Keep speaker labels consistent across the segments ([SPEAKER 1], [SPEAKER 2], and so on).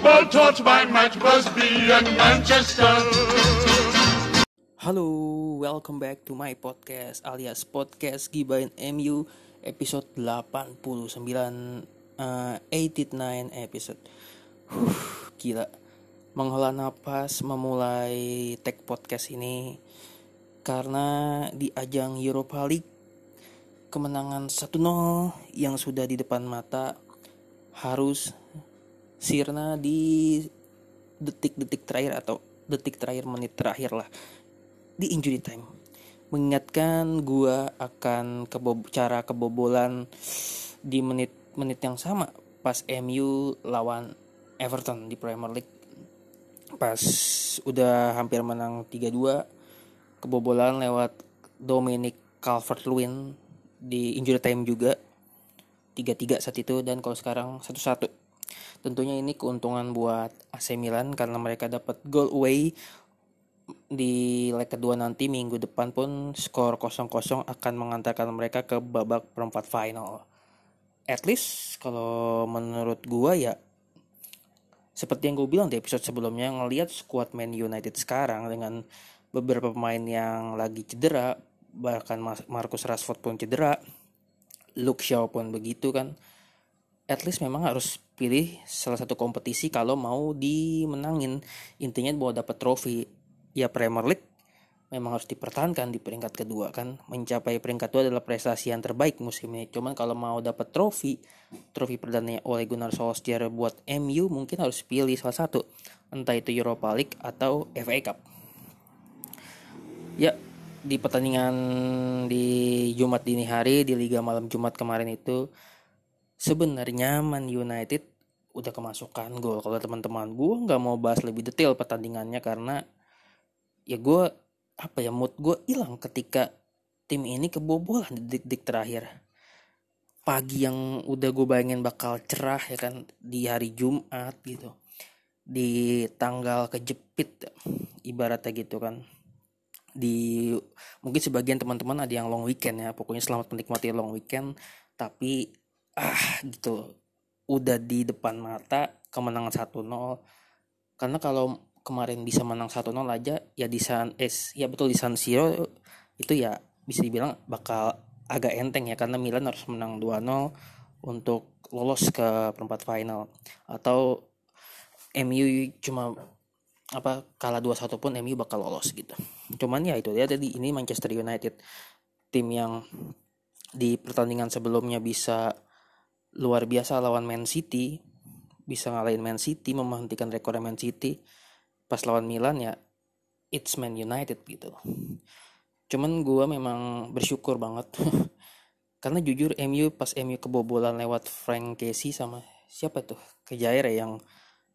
[SPEAKER 1] football taught by Matt Busby and Manchester.
[SPEAKER 2] Halo, welcome back to my podcast alias podcast Gibain MU episode 89 uh, 89 episode. Huh, gila. Menghela napas memulai tag podcast ini karena di ajang Europa League kemenangan 1-0 yang sudah di depan mata harus sirna di detik-detik terakhir atau detik terakhir menit terakhir lah. Di injury time. Mengingatkan gua akan kebob cara kebobolan di menit-menit yang sama pas MU lawan Everton di Premier League. Pas udah hampir menang 3-2 kebobolan lewat Dominic Calvert-Lewin di injury time juga. 3-3 saat itu dan kalau sekarang 1-1 tentunya ini keuntungan buat AC Milan karena mereka dapat goal away di leg kedua nanti minggu depan pun skor 0-0 akan mengantarkan mereka ke babak perempat final. At least kalau menurut gua ya seperti yang gue bilang di episode sebelumnya ngelihat squad Man United sekarang dengan beberapa pemain yang lagi cedera bahkan Marcus Rashford pun cedera Luke Shaw pun begitu kan at least memang harus pilih salah satu kompetisi kalau mau dimenangin. Intinya mau dapat trofi. Ya Premier League memang harus dipertahankan di peringkat kedua kan. Mencapai peringkat dua adalah prestasi yang terbaik musim ini. Cuman kalau mau dapat trofi trofi perdana oleh Gunnar Solskjaer buat MU mungkin harus pilih salah satu. Entah itu Europa League atau FA Cup. Ya, di pertandingan di Jumat dini hari di Liga Malam Jumat kemarin itu sebenarnya Man United udah kemasukan gol. Kalau teman-teman gue nggak mau bahas lebih detail pertandingannya karena ya gue apa ya mood gue hilang ketika tim ini kebobolan di detik-detik terakhir. Pagi yang udah gue bayangin bakal cerah ya kan di hari Jumat gitu. Di tanggal kejepit ibaratnya gitu kan di mungkin sebagian teman-teman ada yang long weekend ya pokoknya selamat menikmati long weekend tapi ah gitu udah di depan mata kemenangan 1-0 karena kalau kemarin bisa menang 1-0 aja ya di San es ya betul di San Siro itu ya bisa dibilang bakal agak enteng ya karena Milan harus menang 2-0 untuk lolos ke perempat final atau MU cuma apa kalah 2-1 pun MU bakal lolos gitu. Cuman ya itu dia tadi ini Manchester United tim yang di pertandingan sebelumnya bisa luar biasa lawan Man City, bisa ngalahin Man City, menghentikan rekor Man City. Pas lawan Milan ya it's Man United gitu. Cuman gue memang bersyukur banget karena jujur MU pas MU kebobolan lewat Frank Casey sama siapa tuh Kejair ya yang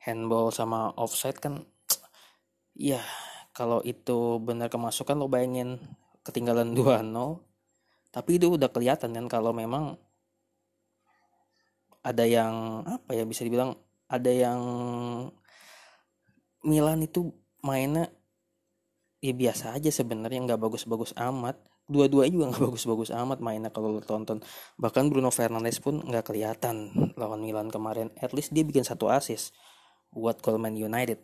[SPEAKER 2] handball sama offside kan ya kalau itu benar kemasukan lo bayangin ketinggalan 2-0 tapi itu udah kelihatan kan kalau memang ada yang apa ya bisa dibilang ada yang Milan itu mainnya ya biasa aja sebenarnya nggak bagus-bagus amat. Dua-duanya juga nggak bagus-bagus amat mainnya kalau lo tonton. Bahkan Bruno Fernandes pun nggak kelihatan lawan Milan kemarin. At least dia bikin satu assist buat Coleman United.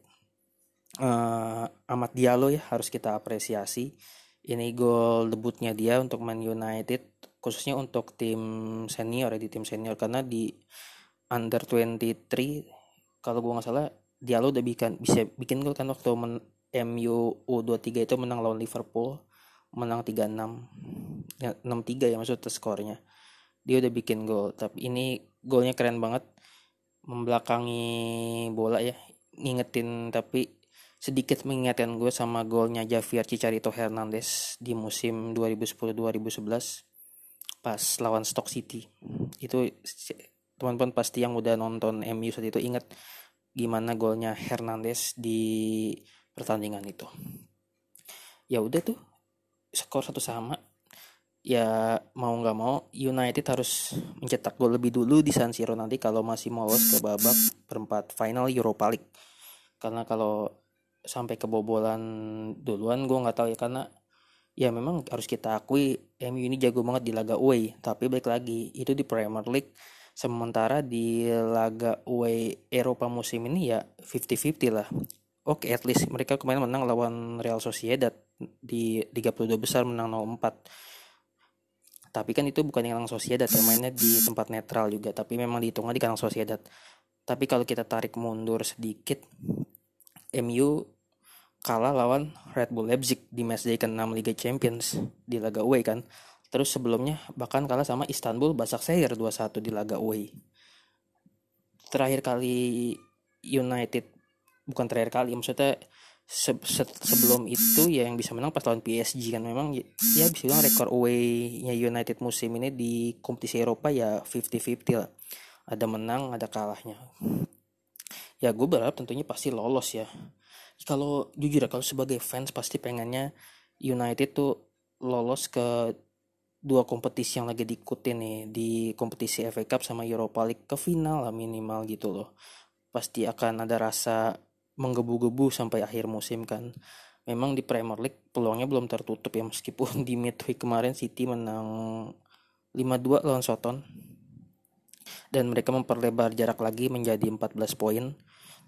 [SPEAKER 2] Uh, Amat Diallo ya harus kita apresiasi. Ini gol debutnya dia untuk Man United khususnya untuk tim senior ya di tim senior. Karena di under 23 kalau gue nggak salah Diallo udah bikin bisa bikin gol kan waktu men, MU U23 itu menang lawan Liverpool menang 3-6 ya, 6-3 ya maksudnya skornya. Dia udah bikin gol. Tapi ini golnya keren banget. Membelakangi bola ya ngingetin tapi sedikit mengingatkan gue sama golnya Javier Chicharito Hernandez di musim 2010-2011 pas lawan Stock City. Itu teman-teman pasti yang udah nonton MU saat itu ingat gimana golnya Hernandez di pertandingan itu. Ya udah tuh skor satu sama. Ya mau nggak mau United harus mencetak gol lebih dulu di San Siro nanti kalau masih mau lolos ke babak perempat final Europa League. Karena kalau sampai kebobolan duluan gue nggak tahu ya karena ya memang harus kita akui MU ini jago banget di laga away. Tapi balik lagi itu di Premier League. Sementara di laga away Eropa musim ini ya 50-50 lah. Oke at least mereka kemarin menang lawan Real Sociedad di 32 besar menang 0-4 tapi kan itu bukan yang langsung Sociedad ya mainnya di tempat netral juga. Tapi memang dihitungnya di kandang Sociedad. Tapi kalau kita tarik mundur sedikit MU kalah lawan Red Bull Leipzig di matchday ke-6 Liga Champions di laga away kan? Terus sebelumnya bahkan kalah sama Istanbul Başakşehir 2-1 di laga away. Terakhir kali United bukan terakhir kali maksudnya se se sebelum itu ya yang bisa menang pas lawan PSG kan? Memang ya, ya bisa bilang rekor away-nya United musim ini di kompetisi Eropa ya 50-50 lah. Ada menang ada kalahnya. Ya gue berharap tentunya pasti lolos ya kalau jujur ya kalau sebagai fans pasti pengennya United tuh lolos ke dua kompetisi yang lagi diikutin nih di kompetisi FA Cup sama Europa League ke final lah minimal gitu loh. Pasti akan ada rasa menggebu-gebu sampai akhir musim kan. Memang di Premier League peluangnya belum tertutup ya meskipun di midweek kemarin City menang 5-2 lawan Soton. Dan mereka memperlebar jarak lagi menjadi 14 poin.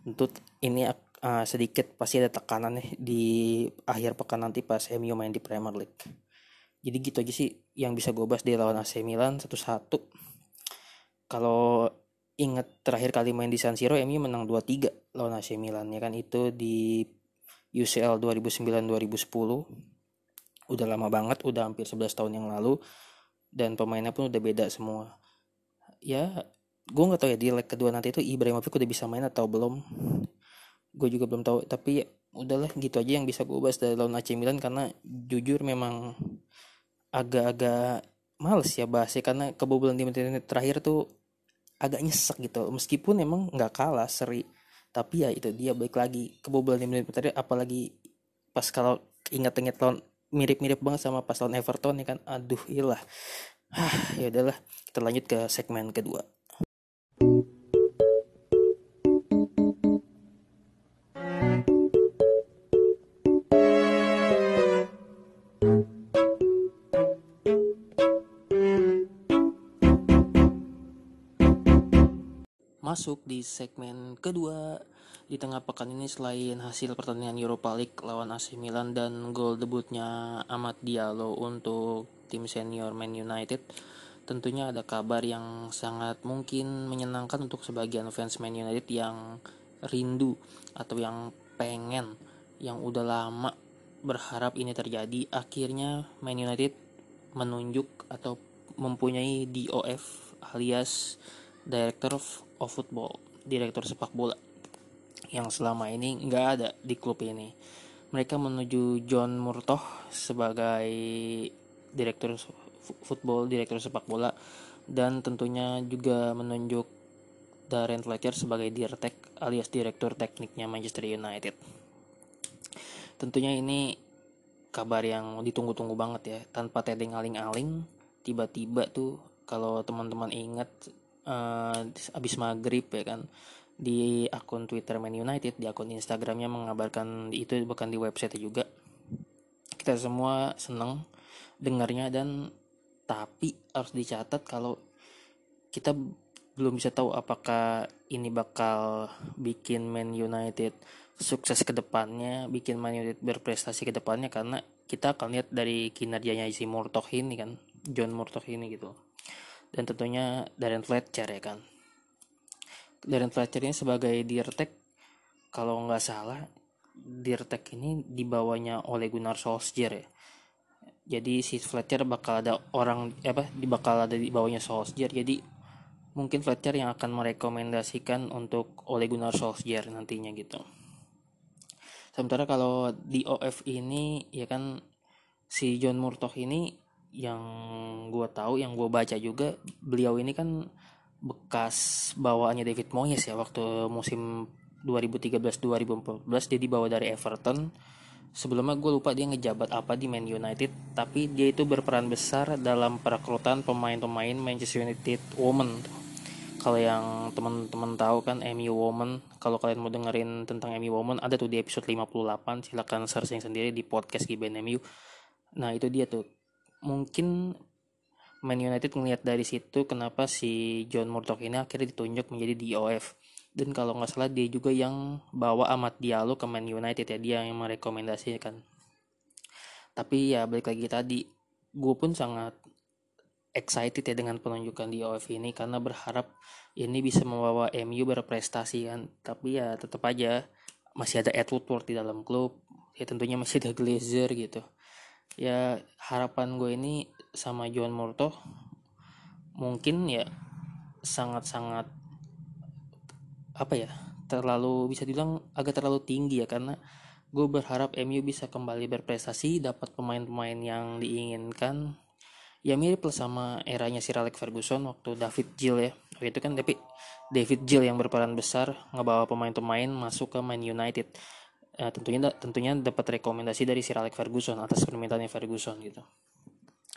[SPEAKER 2] Tentu ini uh, sedikit pasti ada tekanan nih di akhir pekan nanti pas MU main di Premier League. Jadi gitu aja sih yang bisa gue bahas di lawan AC Milan satu-satu. Kalau ingat terakhir kali main di San Siro MU menang 2-3 lawan AC Milan ya kan? Itu di UCL 2009-2010 udah lama banget udah hampir 11 tahun yang lalu. Dan pemainnya pun udah beda semua. Ya gue nggak tahu ya di leg kedua nanti itu Ibrahimovic udah bisa main atau belum gue juga belum tahu. Tapi ya, udahlah gitu aja yang bisa gue bahas dari lawan AC Milan. Karena jujur memang agak-agak males ya bahasnya. Karena kebobolan di menit terakhir tuh agak nyesek gitu. Meskipun emang nggak kalah seri. Tapi ya itu dia baik lagi. Kebobolan di menit terakhir apalagi pas kalau ingat-ingat lawan mirip-mirip banget sama pas lawan Everton ya kan. Aduh ilah ah ya udahlah kita lanjut ke segmen kedua masuk di segmen kedua di tengah pekan ini selain hasil pertandingan Europa League lawan AC Milan dan gol debutnya Amat Diallo untuk tim senior Man United tentunya ada kabar yang sangat mungkin menyenangkan untuk sebagian fans Man United yang rindu atau yang pengen yang udah lama berharap ini terjadi. Akhirnya Man United menunjuk atau mempunyai DOF alias Director of Football, direktur sepak bola yang selama ini nggak ada di klub ini. Mereka menuju John Murtoh sebagai direktur football, direktur sepak bola dan tentunya juga menunjuk Darren Fletcher sebagai Dirtek alias direktur tekniknya Manchester United. Tentunya ini kabar yang ditunggu-tunggu banget ya, tanpa tedeng aling-aling, tiba-tiba tuh kalau teman-teman ingat uh, abis maghrib ya kan di akun Twitter Man United di akun Instagramnya mengabarkan itu bahkan di website juga. Kita semua seneng dengarnya dan tapi harus dicatat kalau kita belum bisa tahu apakah ini bakal bikin Man United sukses ke depannya, bikin Man United berprestasi ke depannya karena kita akan lihat dari kinerjanya si Murtoh ini kan, John Murtoh ini gitu dan tentunya Darren Fletcher ya kan? Darren Fletcher ini sebagai Dirtek kalau nggak salah Dirtek ini dibawanya oleh Gunnar Solskjaer ya. Jadi si Fletcher bakal ada orang apa di bakal ada di bawahnya Solskjaer. Jadi mungkin Fletcher yang akan merekomendasikan untuk oleh Gunnar Solskjaer nantinya gitu. Sementara kalau di OF ini ya kan si John Murtoh ini yang gue tahu yang gue baca juga beliau ini kan bekas bawaannya David Moyes ya waktu musim 2013-2014 dia dibawa dari Everton. Sebelumnya gue lupa dia ngejabat apa di Man United tapi dia itu berperan besar dalam perekrutan pemain-pemain Manchester United Women. Kalau yang teman-teman tahu kan MU Women kalau kalian mau dengerin tentang MU Women ada tuh di episode 58 silahkan searching sendiri di podcast Giben MU nah itu dia tuh mungkin Man United melihat dari situ kenapa si John Murdoch ini akhirnya ditunjuk menjadi DOF dan kalau nggak salah dia juga yang bawa Amat Diallo ke Man United ya. Dia yang merekomendasikan. Tapi ya balik lagi tadi gue pun sangat excited ya dengan penunjukan di OF ini karena berharap ini bisa membawa MU berprestasi kan. Tapi ya tetap aja masih ada Ed Woodward di dalam klub. Ya tentunya masih ada Glazer gitu ya harapan gue ini sama John Murtoh mungkin ya sangat-sangat apa ya terlalu bisa dibilang agak terlalu tinggi ya karena gue berharap MU bisa kembali berprestasi dapat pemain-pemain yang diinginkan. Ya mirip lah sama eranya Sir Alex Ferguson waktu David Gill ya. Waktu itu kan tapi David Gill yang berperan besar ngebawa pemain-pemain masuk ke Man United ya, tentunya tentunya dapat rekomendasi dari Sir Alex Ferguson atas permintaannya Ferguson gitu.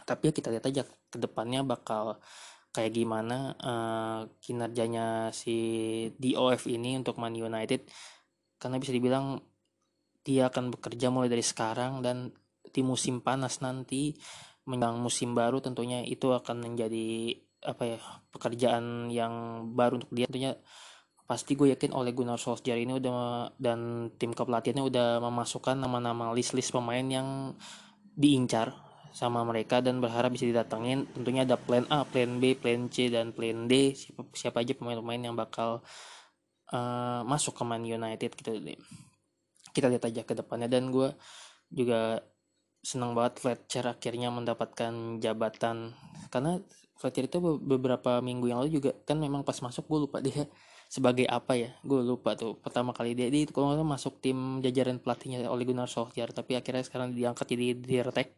[SPEAKER 2] Tapi ya kita lihat aja ke depannya bakal kayak gimana uh, kinerjanya si DOF ini untuk Man United. Karena bisa dibilang dia akan bekerja mulai dari sekarang dan di musim panas nanti menjelang musim baru tentunya itu akan menjadi apa ya pekerjaan yang baru untuk dia. Tentunya pasti gue yakin oleh Gunnar Solskjaer ini udah dan tim kepelatihannya udah memasukkan nama-nama list-list pemain yang diincar sama mereka dan berharap bisa didatengin. Tentunya ada plan A, plan B, plan C dan plan D. Siapa, siapa aja pemain-pemain yang bakal uh, masuk ke Man United gitu deh. Kita lihat aja ke depannya. Dan gue juga senang banget Fletcher akhirnya mendapatkan jabatan. Karena Fletcher itu beberapa minggu yang lalu juga kan memang pas masuk gue lupa dia sebagai apa ya? Gue lupa tuh pertama kali dia dia kalau masuk tim jajaran pelatihnya oleh Gunnar Solskjaer tapi akhirnya sekarang diangkat jadi dirtek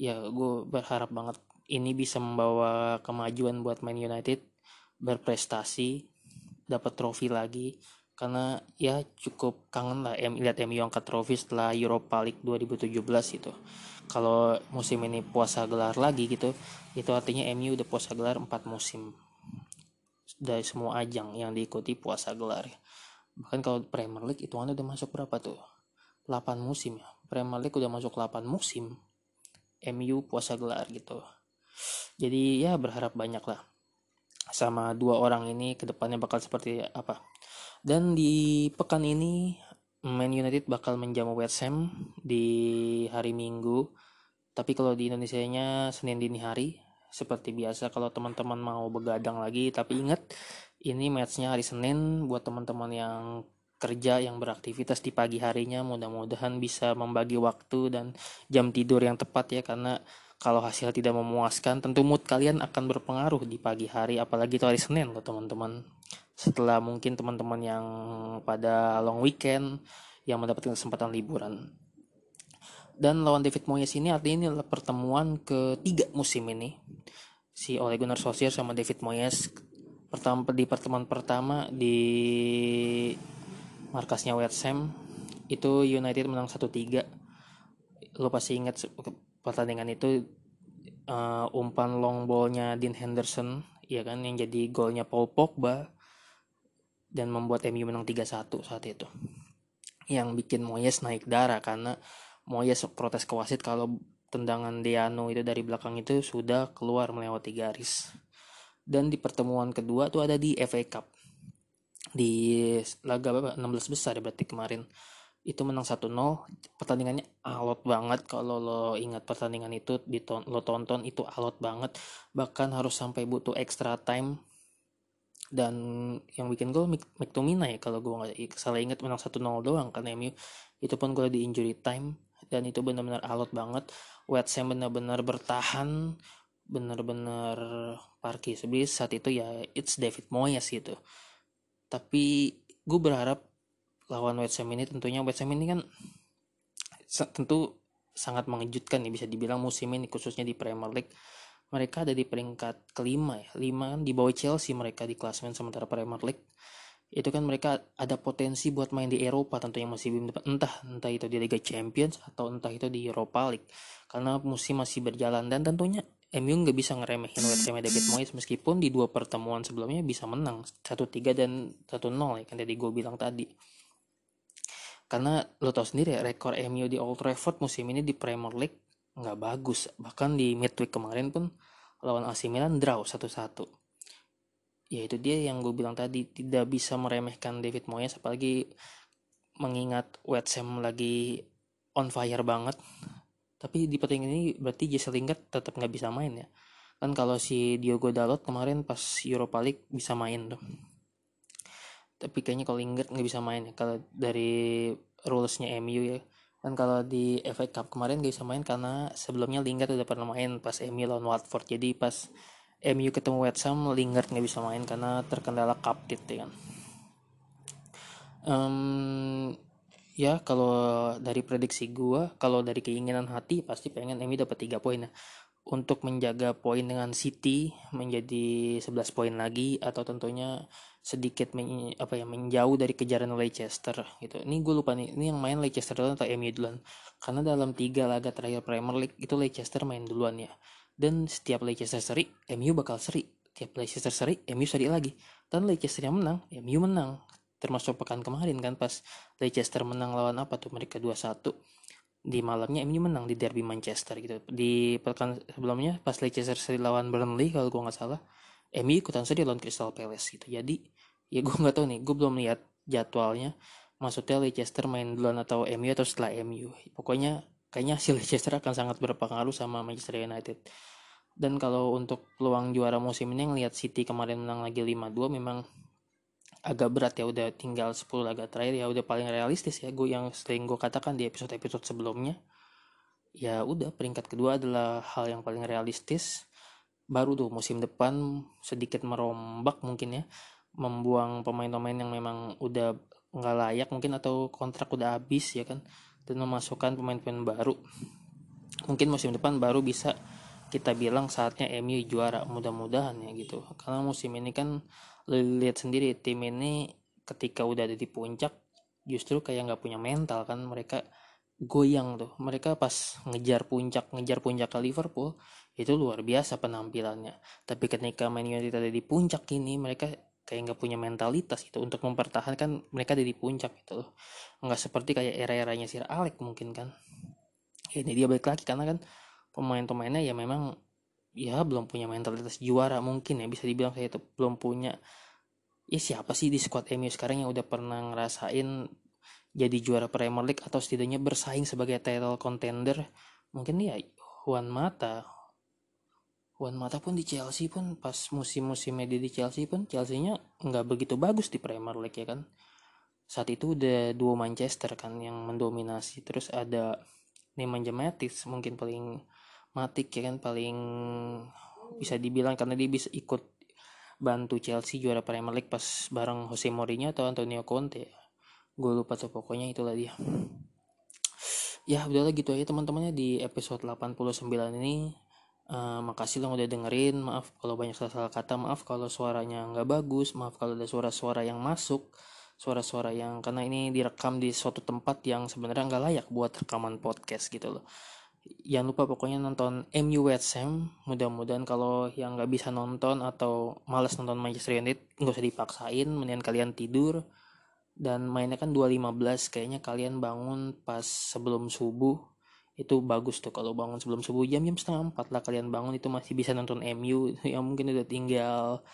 [SPEAKER 2] ya gue berharap banget ini bisa membawa kemajuan buat Man United berprestasi dapat trofi lagi. Karena ya cukup kangen lah em lihat MU angkat trofi setelah Europa League 2017 itu. Kalau musim ini puasa gelar lagi gitu itu artinya MU udah puasa gelar 4 musim dari semua ajang yang diikuti puasa gelar bahkan kalau Premier League itu udah masuk berapa tuh? 8 musim ya. Premier League udah masuk 8 musim MU puasa gelar gitu. Jadi ya berharap banyak lah. Sama dua orang ini ke depannya bakal seperti apa. Dan di pekan ini Man United bakal menjamu West Ham di hari Minggu. Tapi kalau di Indonesia nya Senin dini hari seperti biasa kalau teman-teman mau begadang lagi tapi ingat ini matchnya hari Senin. Buat teman-teman yang kerja yang beraktivitas di pagi harinya mudah-mudahan bisa membagi waktu dan jam tidur yang tepat ya. Karena kalau hasil tidak memuaskan tentu mood kalian akan berpengaruh di pagi hari apalagi itu hari Senin loh teman-teman. Setelah mungkin teman-teman yang pada long weekend yang mendapatkan kesempatan liburan dan lawan David Moyes ini artinya ini adalah pertemuan ketiga musim ini. Si Ole Gunnar Solskjaer sama David Moyes pertama di pertemuan pertama di markasnya West Ham. Itu United menang 1-3 lo pasti ingat pertandingan itu uh, umpan long ballnya Dean Henderson ya kan yang jadi golnya Paul Pogba dan membuat MU menang 3-1 saat itu. Yang bikin Moyes naik darah karena Moyes protes ke wasit kalau tendangan Deano itu dari belakang itu sudah keluar melewati garis. Dan di pertemuan kedua tuh ada di FA Cup. Di laga apa 16 besar ya berarti kemarin. Itu menang 1-0 pertandingannya alot banget. Kalau lo ingat pertandingan itu lo tonton itu alot banget. Bahkan harus sampai butuh extra time. Dan yang bikin gol McTominay ya kalau gue nggak salah ingat menang 1-0 doang kan MU itu pun gue di injury time dan itu benar-benar alot banget. West Ham benar-benar bertahan benar-benar parkir. Sebenarnya saat itu ya it's David Moyes gitu. Tapi gue berharap lawan West Ham ini tentunya West Ham ini kan tentu sangat mengejutkan nih bisa dibilang musim ini khususnya di Premier League. Mereka ada di peringkat kelima ya. Lima kan di bawah Chelsea mereka di klasemen sementara Premier League itu kan mereka ada potensi buat main di Eropa tentunya musim depan entah entah itu di Liga Champions atau entah itu di Europa League. Karena musim masih berjalan dan tentunya MU nggak bisa ngeremehin West Ham David Moyes meskipun di dua pertemuan sebelumnya bisa menang 1-3 dan 1-0 ya kan tadi gue bilang tadi. Karena lo tau sendiri ya rekor MU di Old Trafford musim ini di Premier League nggak bagus. Bahkan di midweek kemarin pun lawan AC Milan draw 1-1 ya itu dia yang gue bilang tadi tidak bisa meremehkan David Moyes apalagi mengingat West Ham lagi on fire banget. Tapi di pertandingan ini berarti Jesse Lingard tetap nggak bisa main ya. Kan kalau si Diogo Dalot kemarin pas Europa League bisa main tuh. Tapi kayaknya kalau Lingard nggak bisa main ya kalau dari rulesnya MU ya. Kan kalau di FA Cup kemarin gak bisa main karena sebelumnya Lingard udah pernah main pas MU lawan Watford. Jadi pas MU ketemu West Ham Lingard nggak bisa main karena terkendala kaptit ya kan um, ya kalau dari prediksi gue kalau dari keinginan hati pasti pengen MU dapat 3 poin ya untuk menjaga poin dengan City menjadi 11 poin lagi atau tentunya sedikit men, apa ya menjauh dari kejaran Leicester gitu. Ini gue lupa nih, ini yang main Leicester duluan atau MU duluan. Karena dalam tiga laga terakhir Premier League itu Leicester main duluan ya dan setiap Leicester seri MU bakal seri. Tiap Leicester seri MU seri lagi. Dan Leicester yang menang MU menang. Termasuk pekan kemarin kan pas Leicester menang lawan apa tuh mereka 2-1 di malamnya MU menang di derby Manchester gitu. Di pekan sebelumnya pas Leicester seri lawan Burnley kalau gue nggak salah MU ikutan seri lawan Crystal Palace gitu. Jadi ya gue nggak tahu nih gue belum lihat jadwalnya. Maksudnya Leicester main duluan atau MU atau setelah MU pokoknya kayaknya hasil Leicester akan sangat berpengaruh sama Manchester United. Dan kalau untuk peluang juara musim ini ngelihat City kemarin menang lagi 5-2 memang agak berat ya udah tinggal 10 laga terakhir. Ya udah paling realistis ya gue yang sering gue katakan di episode-episode sebelumnya. Ya udah peringkat kedua adalah hal yang paling realistis. Baru tuh musim depan sedikit merombak mungkin ya membuang pemain-pemain yang memang udah nggak layak mungkin atau kontrak udah habis ya kan dan memasukkan pemain-pemain baru. Mungkin musim depan baru bisa kita bilang saatnya MU juara mudah-mudahan ya gitu. Karena musim ini kan lihat sendiri tim ini ketika udah ada di puncak justru kayak nggak punya mental kan mereka goyang tuh. Mereka pas ngejar puncak ngejar puncak ke Liverpool itu luar biasa penampilannya. Tapi ketika Man United ada di puncak ini mereka kayak nggak punya mentalitas gitu untuk mempertahankan mereka di puncak gitu loh. Nggak seperti kayak era-eranya Sir Alex mungkin kan. Ya, ini dia balik lagi karena kan pemain-pemainnya ya memang ya belum punya mentalitas juara mungkin ya bisa dibilang kayak itu belum punya. Ya siapa sih di squad MU sekarang yang udah pernah ngerasain jadi juara Premier League atau setidaknya bersaing sebagai title contender? Mungkin ya Juan Mata Juan Mata pun di Chelsea pun pas musim-musim media di Chelsea pun Chelsea-nya nggak begitu bagus di Premier League ya kan? Saat itu udah dua Manchester kan yang mendominasi. Terus ada Nemanja Matic mungkin paling matik ya kan? Paling bisa dibilang karena dia bisa ikut bantu Chelsea juara Premier League pas bareng Jose Mourinho atau Antonio Conte. Gue lupa tuh pokoknya itulah dia. Ya udahlah gitu aja teman-temannya di episode 89 ini Uh, makasih lo udah dengerin. Maaf kalau banyak salah-salah kata. Maaf kalau suaranya nggak bagus. Maaf kalau ada suara-suara yang masuk. Suara-suara yang karena ini direkam di suatu tempat yang sebenarnya nggak layak buat rekaman podcast gitu loh. Jangan lupa pokoknya nonton MU West Ham. Mudah-mudahan kalau yang nggak bisa nonton atau malas nonton Manchester United nggak usah dipaksain. Mendingan kalian tidur. Dan mainnya kan 2.15 kayaknya kalian bangun pas sebelum subuh itu bagus tuh kalau bangun sebelum subuh. Jam jam setengah empat lah kalian bangun. Itu masih bisa nonton MU yang mungkin udah tinggal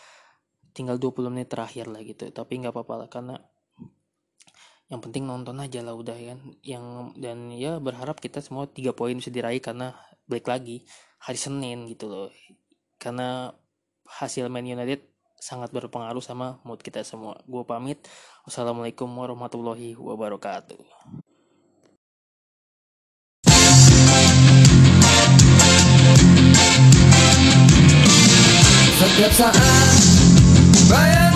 [SPEAKER 2] tinggal 20 menit terakhir lah gitu. Tapi nggak apa-apa lah karena yang penting nonton aja lah udah kan. Yang dan ya berharap kita semua tiga poin bisa diraih karena balik lagi hari Senin gitu loh. Karena hasil Man United sangat berpengaruh sama mood kita semua. Gue pamit. Wassalamualaikum warahmatullahi wabarakatuh
[SPEAKER 3] Setiap saat Bayang selalu